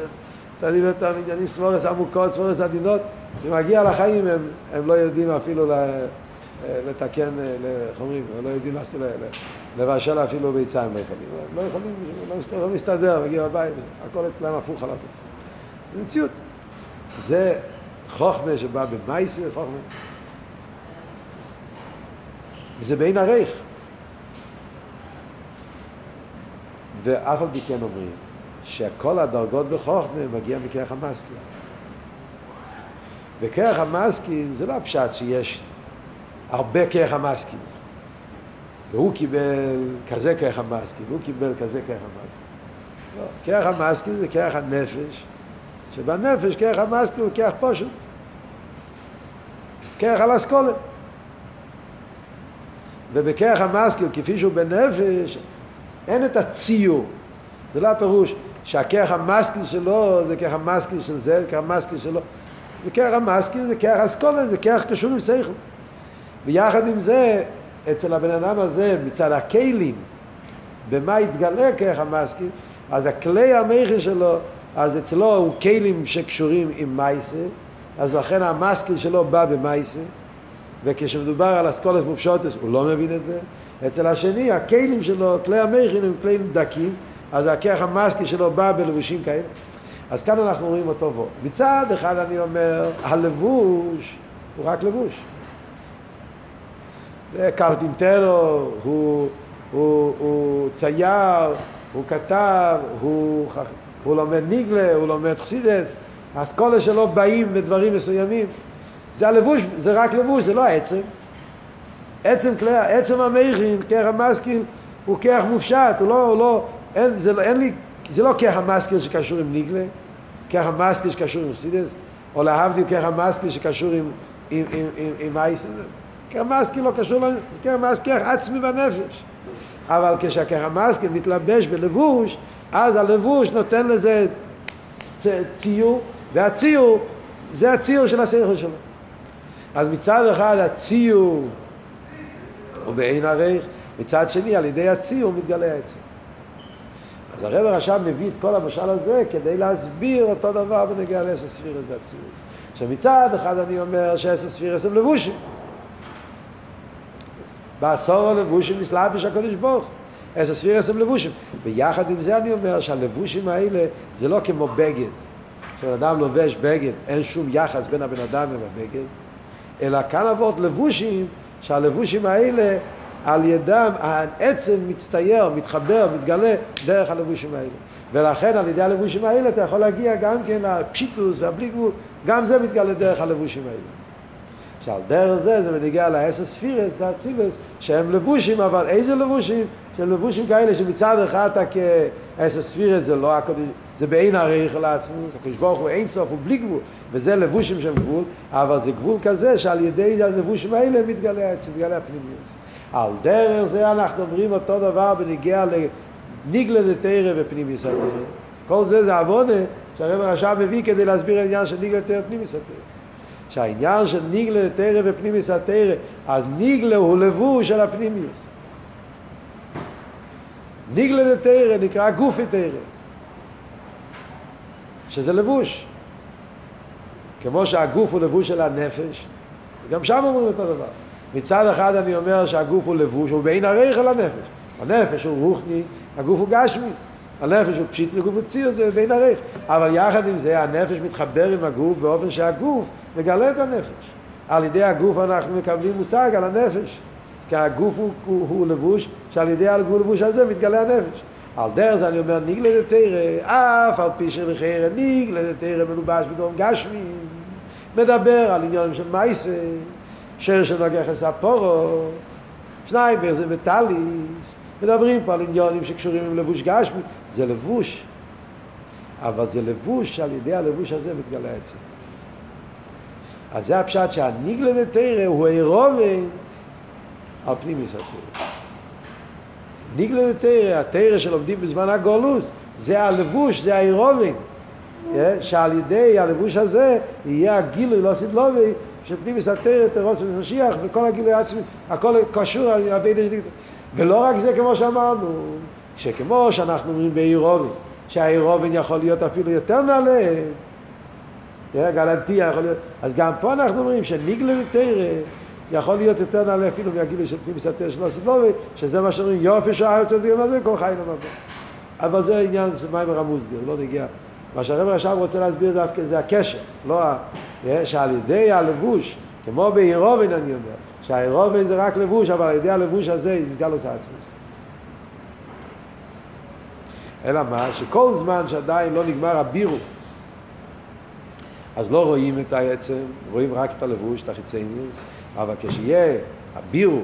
אתה יודע, אותם עניינים סבורס עמוקות, סבורס עדינות, כשמגיע לחיים הם, הם לא יודעים אפילו לתקן, איך אומרים, לא יודעים לבשל אפילו ביציים לא יכולים. לא יכולים, לא מסתדר, מגיע הבית, הכל אצלם הפוך על הפוך. זה מציאות. זה חוכמה שבא במייסר, חוכמה. וזה בין הרייך. ואף על פי כן אומרים שכל הדרגות בחוכמה מגיע מכרך המסקין. וכרך המסקין זה לא הפשט שיש הרבה כרך המסקינס. והוא קיבל כזה כרך המסקין, הוא קיבל כזה כרך המסקין. לא, כרך המסקין זה כרך הנפש, שבנפש כרך המסקין הוא כרך פשוט. כרך על אסכולה. ובכרך המסקין, כפי שהוא בנפש, אין את הציור. זה לא הפירוש שהכרך המשכיל שלו זה כרך המשכיל של זה, זה כרך המשכיל שלו. זה כרך המשכיל, זה כרך אסכולה, זה כרך קשור עם שכל. ויחד עם זה, אצל הבן אדם הזה, מצד הכלים, במה יתגלה כרך המשכיל, אז הכלי המכר שלו, אז אצלו הוא כלים שקשורים עם מייסה, אז לכן המשכיל שלו בא במייסה, וכשמדובר על אסכולת מופשוטס הוא לא מבין את זה. אצל השני, הכלים שלו, כלי המכר הם כלים דקים, אז הכרך המשכיל שלו בא בלבושים כאלה. אז כאן אנחנו רואים אותו בו. מצד אחד אני אומר, הלבוש הוא רק לבוש. קרפינטרו, הוא, הוא, הוא צייר, הוא כתב, הוא, הוא לומד ניגלה, הוא לומד חסידס, האסכולה שלו באים בדברים מסוימים. זה הלבוש, זה רק לבוש, זה לא העצם. עצם כלי, עצם המכין, כרך המשכיל, הוא כרך מופשט, הוא לא, הוא לא, אין, זה, לא, אין לי, זה לא כרך המשכיל שקשור עם ניגלה, כרך המשכיל שקשור עם חסידס, או להבדיל כרך המשכיל שקשור עם, עם, עם, עם, עם אייס, המשכיל לא קשור, המשכיל עצמי בנפש. אבל כשהכרך המשכיל מתלבש בלבוש, אז הלבוש נותן לזה ציור, והציור זה הציור של השכל שלו. אז מצד אחד הציור הוא בעין ערך, מצד שני על ידי הציור מתגלה העצם. אז הרב הרשם מביא את כל המשל הזה כדי להסביר אותו דבר בנגיע לאסס ספירס והציורס. עכשיו מצד אחד אני אומר שאסס ספירס הם לבושים. בעשור הלבושים נסלבש הקדוש ברוך אסס ספירס הם לבושים. ויחד עם זה אני אומר שהלבושים האלה זה לא כמו בגד. כשאדם לובש בגד אין שום יחס בין הבן אדם לבגד, אלא כאן אבות לבושים שהלבושים האלה על ידם העצם מצטייר, מתחבר, מתגלה דרך הלבושים האלה. ולכן על ידי הלבושים האלה אתה יכול להגיע גם כן לפשיטוס והבלי גבול, גם זה מתגלה דרך הלבושים האלה. שעל דרך זה זה בניגיע לאסס ספירס, דאצילס, שהם לבושים, אבל איזה לבושים? שהם לבושים כאלה שמצד אחד אתה כאסס ספירס זה לא הקודש, זה בעין הריח לעצמו, הקדוש ברוך הוא אין סוף, הוא בלי גבול, וזה לבושים שהם גבול, אבל זה גבול כזה שעל ידי הלבושים האלה מתגלה, מתגלה הפנימיוס. על דרך זה אנחנו אומרים אותו דבר בניגיע לניגלה דתרא ופנימיוס התרא. כל זה זה עבודה שהרב הרשע מביא כדי להסביר העניין של ניגלה דתרא ופנימיוס התרא. שהעניין של ניגלה דתרא ופנימיוס התרא, אז ניגלה הוא לבוש של הפנימיוס. ניגלה דתרא נקרא גופי תרא. שזה לבוש. כמו שהגוף הוא לבוש של הנפש, גם שם אומרים אותו דבר. מצד אחד אני אומר שהגוף הוא לבוש, הוא בין הריח אל הנפש. הנפש הוא רוחני, הגוף הוא גשמי. הנפש הוא פשיט וגוף הוא ציר, זה בין הריח. אבל יחד עם זה הנפש מתחבר עם הגוף באופן שהגוף מגלה את הנפש. על ידי הגוף אנחנו מקבלים מושג על הנפש. כי הגוף הוא, הוא, הוא לבוש, שעל ידי הלבוש הזה מתגלה הנפש. על דרך זה אני אומר ניגלה דתרא, אף על פי שלחיירא ניגלה דתרא מלובש בדרום גשמי, מדבר על עניינים של מייסה, שר שנוגח לספורו, שניים זה מטליס, מדברים פה על עניינים שקשורים עם לבוש גשמי, זה לבוש, אבל זה לבוש, על ידי הלבוש הזה מתגלה עצם. אז זה הפשט שהניגלה דתרא הוא אירובה על פנימיס התרא. ניגלה לתרא, התרא שלומדים בזמן הגולוס, זה הלבוש, זה האירובין. שעל ידי הלבוש הזה יהיה הגילוי לא סדלובי של פנימיס התרא, תרוס ומשיח וכל הגילוי העצמי, הכל קשור על ידי דקדיקטור. ולא רק זה כמו שאמרנו, שכמו שאנחנו אומרים באירובין, שהאירובין יכול להיות אפילו יותר נעלה, גלנטיה יכול להיות, אז גם פה אנחנו אומרים שניגלה לתרא יכול להיות יותר נעלה אפילו מהגילוי של פנים סתר של הסדלובי, שזה מה שאומרים יופי שעה יותר דיון הזה, כל חיים למקום. אבל זה עניין של מים הרמוזגר, לא נגיע. מה שהרבר עכשיו רוצה להסביר דווקא זה הקשר, לא ה... שעל ידי הלבוש, כמו באירובן אני אומר, שהאירובן זה רק לבוש, אבל על ידי הלבוש הזה יסגל עושה עצמוס. אלא מה? שכל זמן שעדיין לא נגמר הבירו, אז לא רואים את העצם, רואים רק את הלבוש, את החיצניוס, אבל כשיהיה הבירו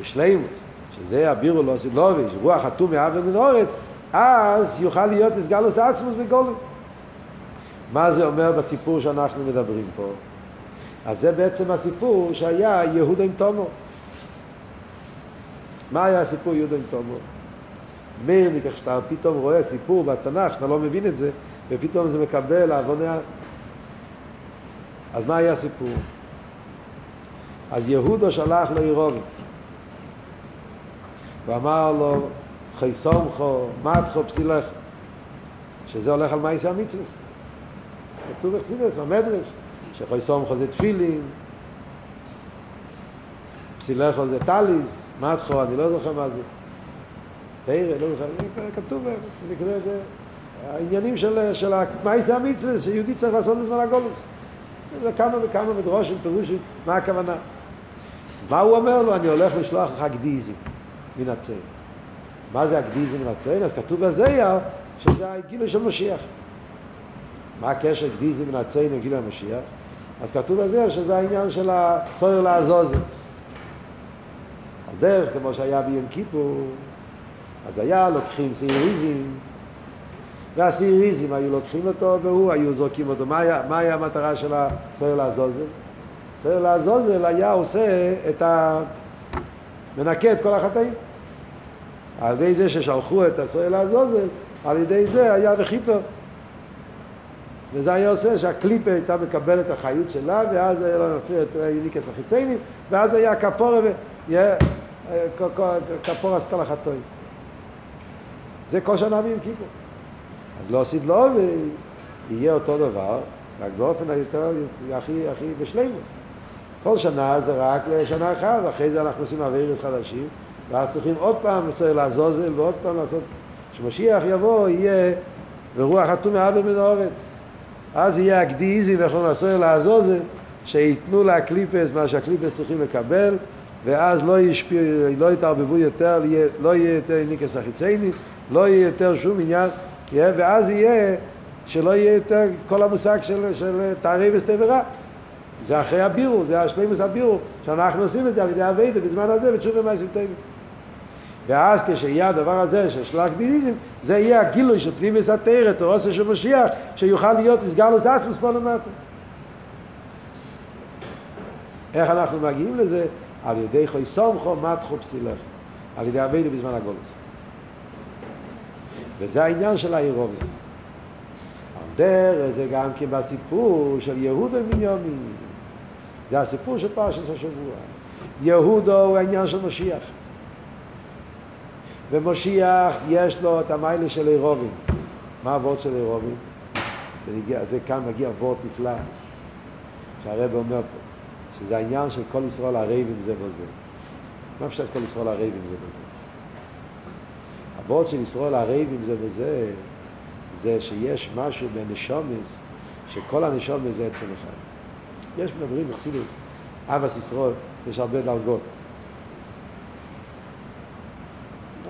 בשלימוס, שזה הבירו לא סילוביש, רוח חתום מאב ומן אורץ, אז יוכל להיות הסגלוס עצמוס בגולם. מה זה אומר בסיפור שאנחנו מדברים פה? אז זה בעצם הסיפור שהיה יהודה עם תומו. מה היה הסיפור יהודה עם תומו? מרניק, איך שאתה פתאום רואה סיפור בתנ"ך, שאתה לא מבין את זה, ופתאום זה מקבל עווני... אז מה היה הסיפור? אז יהודו שלח לו עירובי. ואמר לו, חי סומכו, מתחו, פסילך, שזה הולך על מייסי המצווה. כתוב בחסידס, במדרש, שחי סומכו זה תפילין, פסילכו זה טליס, מתחו, אני לא זוכר מה זה. תראה, לא זוכר, כתוב, זה העניינים של, של מייסי המצווה, שיהודי צריך לעשות בזמן הגולוס. זה כמה וכמה מדרושים, פירושים, מה הכוונה. מה הוא אומר לו? אני הולך לשלוח לך גדיזים מן הצל. מה זה הגדיזים מן הצל? אז כתוב בזייר שזה הגילוי של משיח. מה הקשר גדיזים מן הצל עם גילוי המשיח? אז כתוב בזייר שזה העניין של הסויר לעזוזם. על דרך, כמו שהיה ביום כיפור, אז היה לוקחים סייריזם, והסייריזם היו לוקחים אותו והוא, היו זורקים אותו. מה היה, מה היה המטרה של הסויר לעזוזם? סויר לעזוזל היה עושה את ה... מנקה את כל החטאים. על ידי זה ששלחו את הסויר לעזוזל, על ידי זה היה וכיפר. וזה היה עושה שהקליפה הייתה מקבלת החיות שלה, ואז היה לה מפריע את יוניקס החיצייני, ואז היה כפורה, כפורה אז כל החטאים. זה כל שנה ביום כיפור. אז לא עשית לו, ויהיה אותו דבר, רק באופן היותר, הכי, הכי בשלימוס. כל שנה זה רק לשנה אחת, ואחרי זה אנחנו עושים אווירס חדשים, ואז צריכים עוד פעם לעזוזל ועוד פעם לעשות... כשמשיח יבוא יהיה ורוח אטום מעבר מן האורץ. אז יהיה הקדיזי ויכולים לסויר לעזוזל, שייתנו לקליפס מה שהקליפס צריכים לקבל, ואז לא ישפיע, לא יתערבבו יותר, לא יהיה יותר ניקס החיציינים, לא יהיה יותר שום עניין, ואז יהיה שלא יהיה יותר כל המושג של, של תערי וסתיברה. זה אחרי הבירו, זה השלימוס הבירו, שאנחנו עושים את זה על ידי אביידה בזמן הזה, ותשובה מעשים טובים. ואז כשיהיה הדבר הזה של שלח דיניזם, זה יהיה הגילוי של פנימיס התרא, או עושה של משיח, שיוכל להיות הסגלוס עצמוס פה למטה. איך אנחנו מגיעים לזה? על ידי חוי סומכו מתחו פסילך, על ידי אביידה בזמן הגולוס. וזה העניין של האירובים. על דרך זה גם כן בסיפור של יהודה בנימין. זה הסיפור של פרשת השבוע. יהודו הוא העניין של משיח. ומשיח יש לו את המיילה של אירובים. מה הוורד של אירובים? זה כאן מגיע וורד נפלא, שהרב אומר פה, שזה העניין של כל ישראל הרבים זה בזה. מה פשוט כל ישראל הרבים זה בזה? הוורד של ישראל הרבים זה בזה, זה שיש משהו בנשומס, שכל הנשומס זה עצם אחד. יש מדברים בחסידס, אבס ישרוד, יש הרבה דרגות.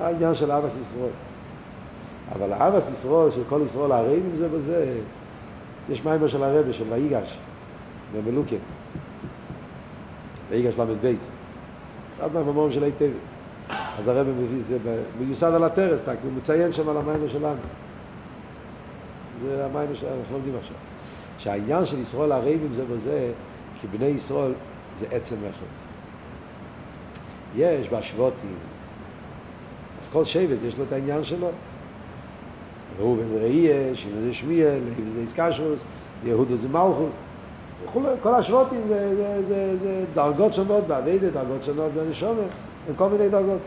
העניין של אבס ישרוד. אבל אבס ישרוד של כל ישרוד הרעים עם זה בזה, יש מיימר של הרבה, של ויגש, במלוקת. ויגש ל"ב. אחד מהממורים של היטבס. אז הרב מביא זה מיוסד על הטרס, הוא מציין שם על המיימר שלנו. זה המיימר שאנחנו לומדים עכשיו. שהעניין של ישראל הרבים זה בזה, כי בני ישראל זה עצם אחד. יש בהשוותים, אז כל שבט יש לו את העניין שלו. ראובן ראייה, שמעון זה שמיאל, לוי זה איסקשוס, יהודו זה מלכוס. כל השבטים זה, זה, זה, זה דרגות שונות באביידה, דרגות שונות בנשומת, הם כל מיני דרגות.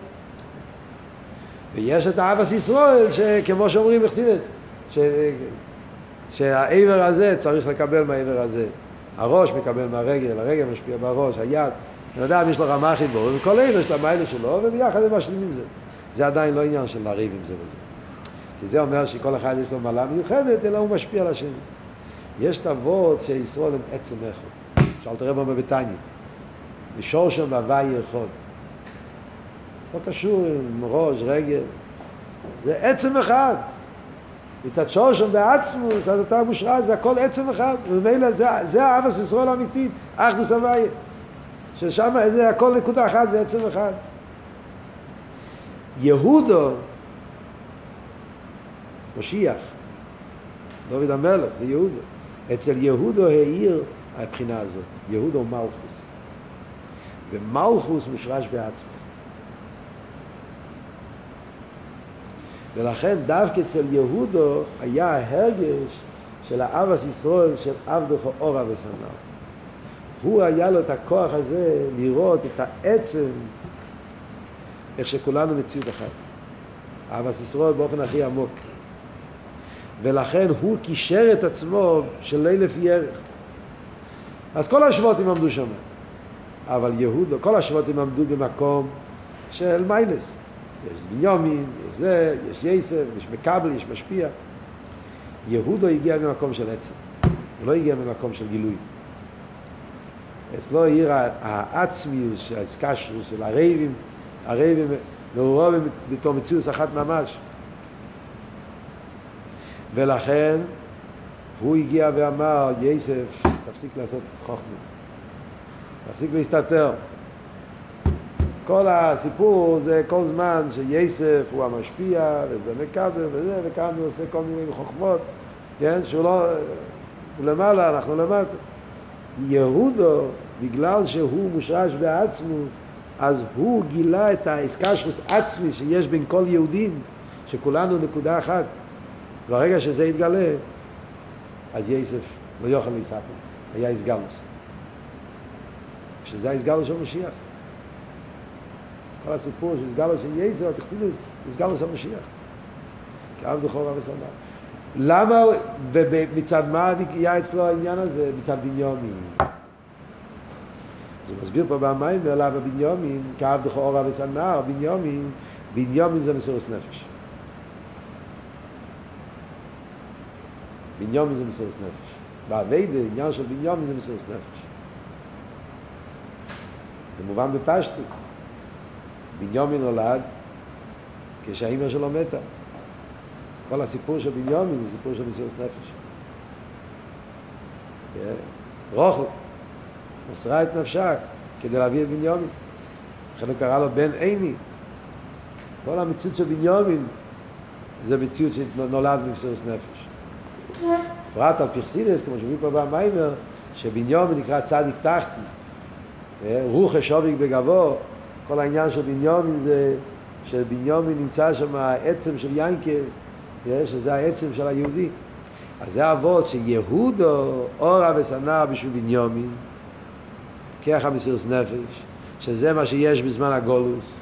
ויש את אהבס ישראל, שכמו שאומרים בחסידס, שהעבר הזה צריך לקבל מהעבר הזה. הראש מקבל מהרגל, הרגל משפיע בראש, היד. בן אדם יש לו רמה חיבור, וכל עבר יש לו מיילה שלו, וביחד הם משלימים זה. זה עדיין לא עניין של לריב עם זה וזה. כי זה אומר שכל אחד יש לו מעלה מיוחדת, אלא הוא משפיע על השני. יש את אבות שישראל הם עצם אחד. שאל תראה במה בטניה. לשור שם בהוואי אחד. לא קשור עם ראש, רגל. זה עצם אחד. מצד שורשם בעצמוס, אז אתה מושרש, זה הכל עצם אחד, וממילא זה, זה האבס ישראל האמיתית, אחדוס הוויה. ששם זה הכל נקודה אחת, זה עצם אחד. יהודו, משיח, דוד המלך, זה יהודו. אצל יהודו העיר הבחינה הזאת, יהודו מלכוס. ומלכוס מושרש בעצמוס. ולכן דווקא אצל יהודו היה ההרגש של האבס ישראל של עבדו אורה וסנאו. הוא היה לו את הכוח הזה לראות את העצם, איך שכולנו מציאות אחת. אבס ישראל באופן הכי עמוק. ולכן הוא קישר את עצמו של לפי ערך. אז כל השבטים עמדו שם. אבל יהודו, כל השבטים עמדו במקום של מיילס. יש בנימין, יש זה, יש יסף, יש מקבל, יש משפיע. יהודו הגיע ממקום של עצם, הוא לא הגיע ממקום של גילוי. אצלו העיר העצמיוס, האסקשרוס של הרייבים, הרייבים מעורבים בתור מציאות אחת ממש. ולכן הוא הגיע ואמר, יסף, תפסיק לעשות חוכמה, תפסיק להסתתר. כל הסיפור זה כל זמן שיסף הוא המשפיע וזה מקבל וזה, וכאן הוא עושה כל מיני חוכמות, כן? שהוא לא... הוא למעלה, אנחנו למטה. יהודו, בגלל שהוא מושרש בעצמוס, אז הוא גילה את האסקשרוס עצמי שיש בין כל יהודים, שכולנו נקודה אחת. ברגע שזה יתגלה, אז יסף לא יוכל להספר, היה איסגלוס. שזה האיסגלוס של משיח. כל הסיפור של איסגלוס של יסף, תחסידס, איסגלוס של משיח. כאב זכור רב וסנדל. למה, ומצד מה היה אצלו העניין הזה? מצד בניומין. אז הוא מסביר פה במים ולמה בניומין, כאב דכו אורה וסנר, בניומין, בניומין זה מסירוס נפש. בניומין זה מסירוס נפש. בעבידה, עניין של בניומין זה מסירוס נפש. זה מובן בפשטוס. בניומין נולד כשהאימא שלו מתה. כל הסיפור של בניומין זה סיפור של מסירוס נפש. רוחל מסרה את נפשה כדי להביא את בניומין. לכן הוא קרא לו בן עיני. כל המציאות של בניומין זה מציאות שנולד ממסירוס נפש. בפרט על פרסידס, כמו שאומרים פה במיימר, שבניומין נקרא צדיק תחתי. רוח השוביק בגבו, כל העניין של בניומין זה שבניומין נמצא שם העצם של ינקל, שזה העצם של היהודי. אז זה אבות שיהודו אורה ושנא בשביל בניומין, ככה מסירוס נפש, שזה מה שיש בזמן הגולוס,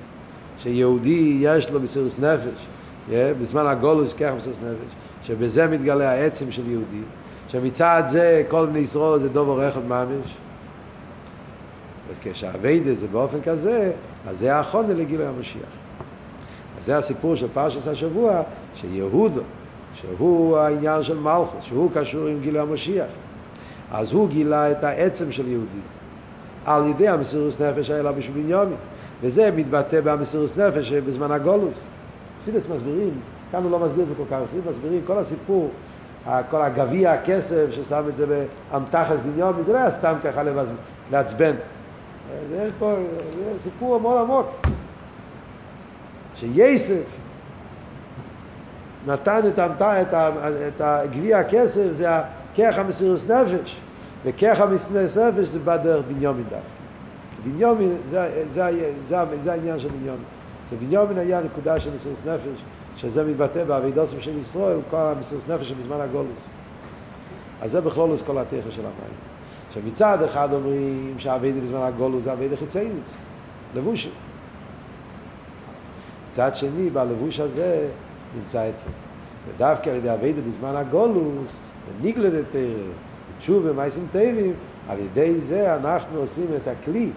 שיהודי יש לו מסירוס נפש, בזמן הגולוס ככה מסירוס נפש. שבזה מתגלה העצם של יהודי, שמצד זה כל בני ישראל זה דובר אחד ממש. וכשהאביידה זה באופן כזה, אז זה האחרונה לגילוי המשיח. אז זה הסיפור של פרשת השבוע, שיהודו, שהוא העניין של מלכוס, שהוא קשור עם גילוי המשיח. אז הוא גילה את העצם של יהודי, על ידי המסירוס נפש האלה בשביל בניומי. וזה מתבטא במסירוס נפש בזמן הגולוס. חסידס מסבירים כאן הוא לא מסביר את זה כל כך, חסידים מסבירים כל הסיפור, כל הגביע הכסף ששם את זה באמתחת בניומי, זה לא היה סתם ככה לעצבן. זה פה, זה סיפור מאוד עמוק. שייסף נתן את, המתה, את, את הגביע הכסף, זה הכיח המסירוס נפש, וכיח המסירוס נפש זה בא דרך בניומין דווקא. בניומין, זה, זה, זה, זה העניין של בניומין. זה בניומין היה נקודה של מסירוס נפש. שזה מתבטא באבידוסים של ישראל, כל המסירות נפש שבזמן הגולוס. אז זה בכלולוס כל התכן של המים. שמצד אחד אומרים שהאבידה בזמן הגולוס זה אבידה חיצייניס, לבושים. מצד שני, בלבוש הזה נמצא עצם. ודווקא על ידי אבידה בזמן הגולוס, וניגלד את תרא, ותשוב ומייסים טייבים, על ידי זה אנחנו עושים את הכלי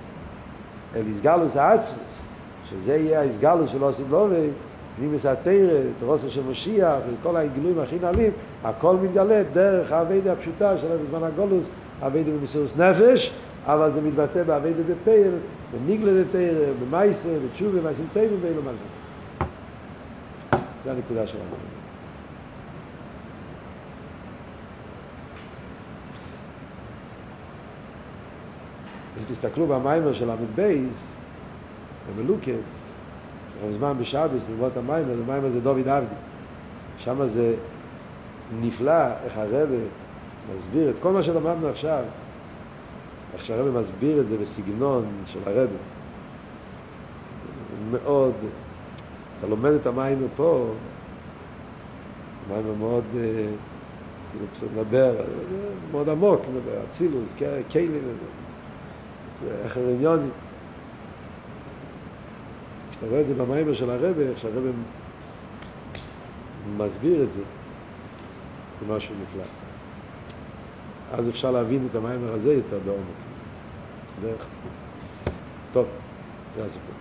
אל איסגלוס האצמוס, שזה יהיה האיסגלוס של עושים לובי, פנימיס התרא, תרוסו של משיח וכל הגילויים הכי נעלים, הכל מתגלה דרך האביידה הפשוטה של בזמן הגולוס, אביידה במסירוס נפש, אבל זה מתבטא באביידה בפייל, בניגלה דתרא, במייסר, בתשובה, טייבים ואילו מה זה. זה הנקודה שלנו. אם תסתכלו במיימר של עמד בייס, במלוקת, רב זמן בשבס, נבואות המים, אז המים הזה דוד עבדי. שם זה נפלא איך הרב מסביר את כל מה שלמדנו עכשיו, איך שהרב מסביר את זה בסגנון של הרב. מאוד, אתה לומד את המים פה, מיימר מאוד, אה, כאילו פשוט מדבר, מאוד עמוק, מדבר, אצילוס, כלים, איך עניונים. כשאתה רואה את זה במיימר של הרבה, איך שהרבה מסביר את זה, זה משהו נפלא. אז אפשר להבין את המיימר הזה יותר בעומק. דרך. טוב, זה הסיפור.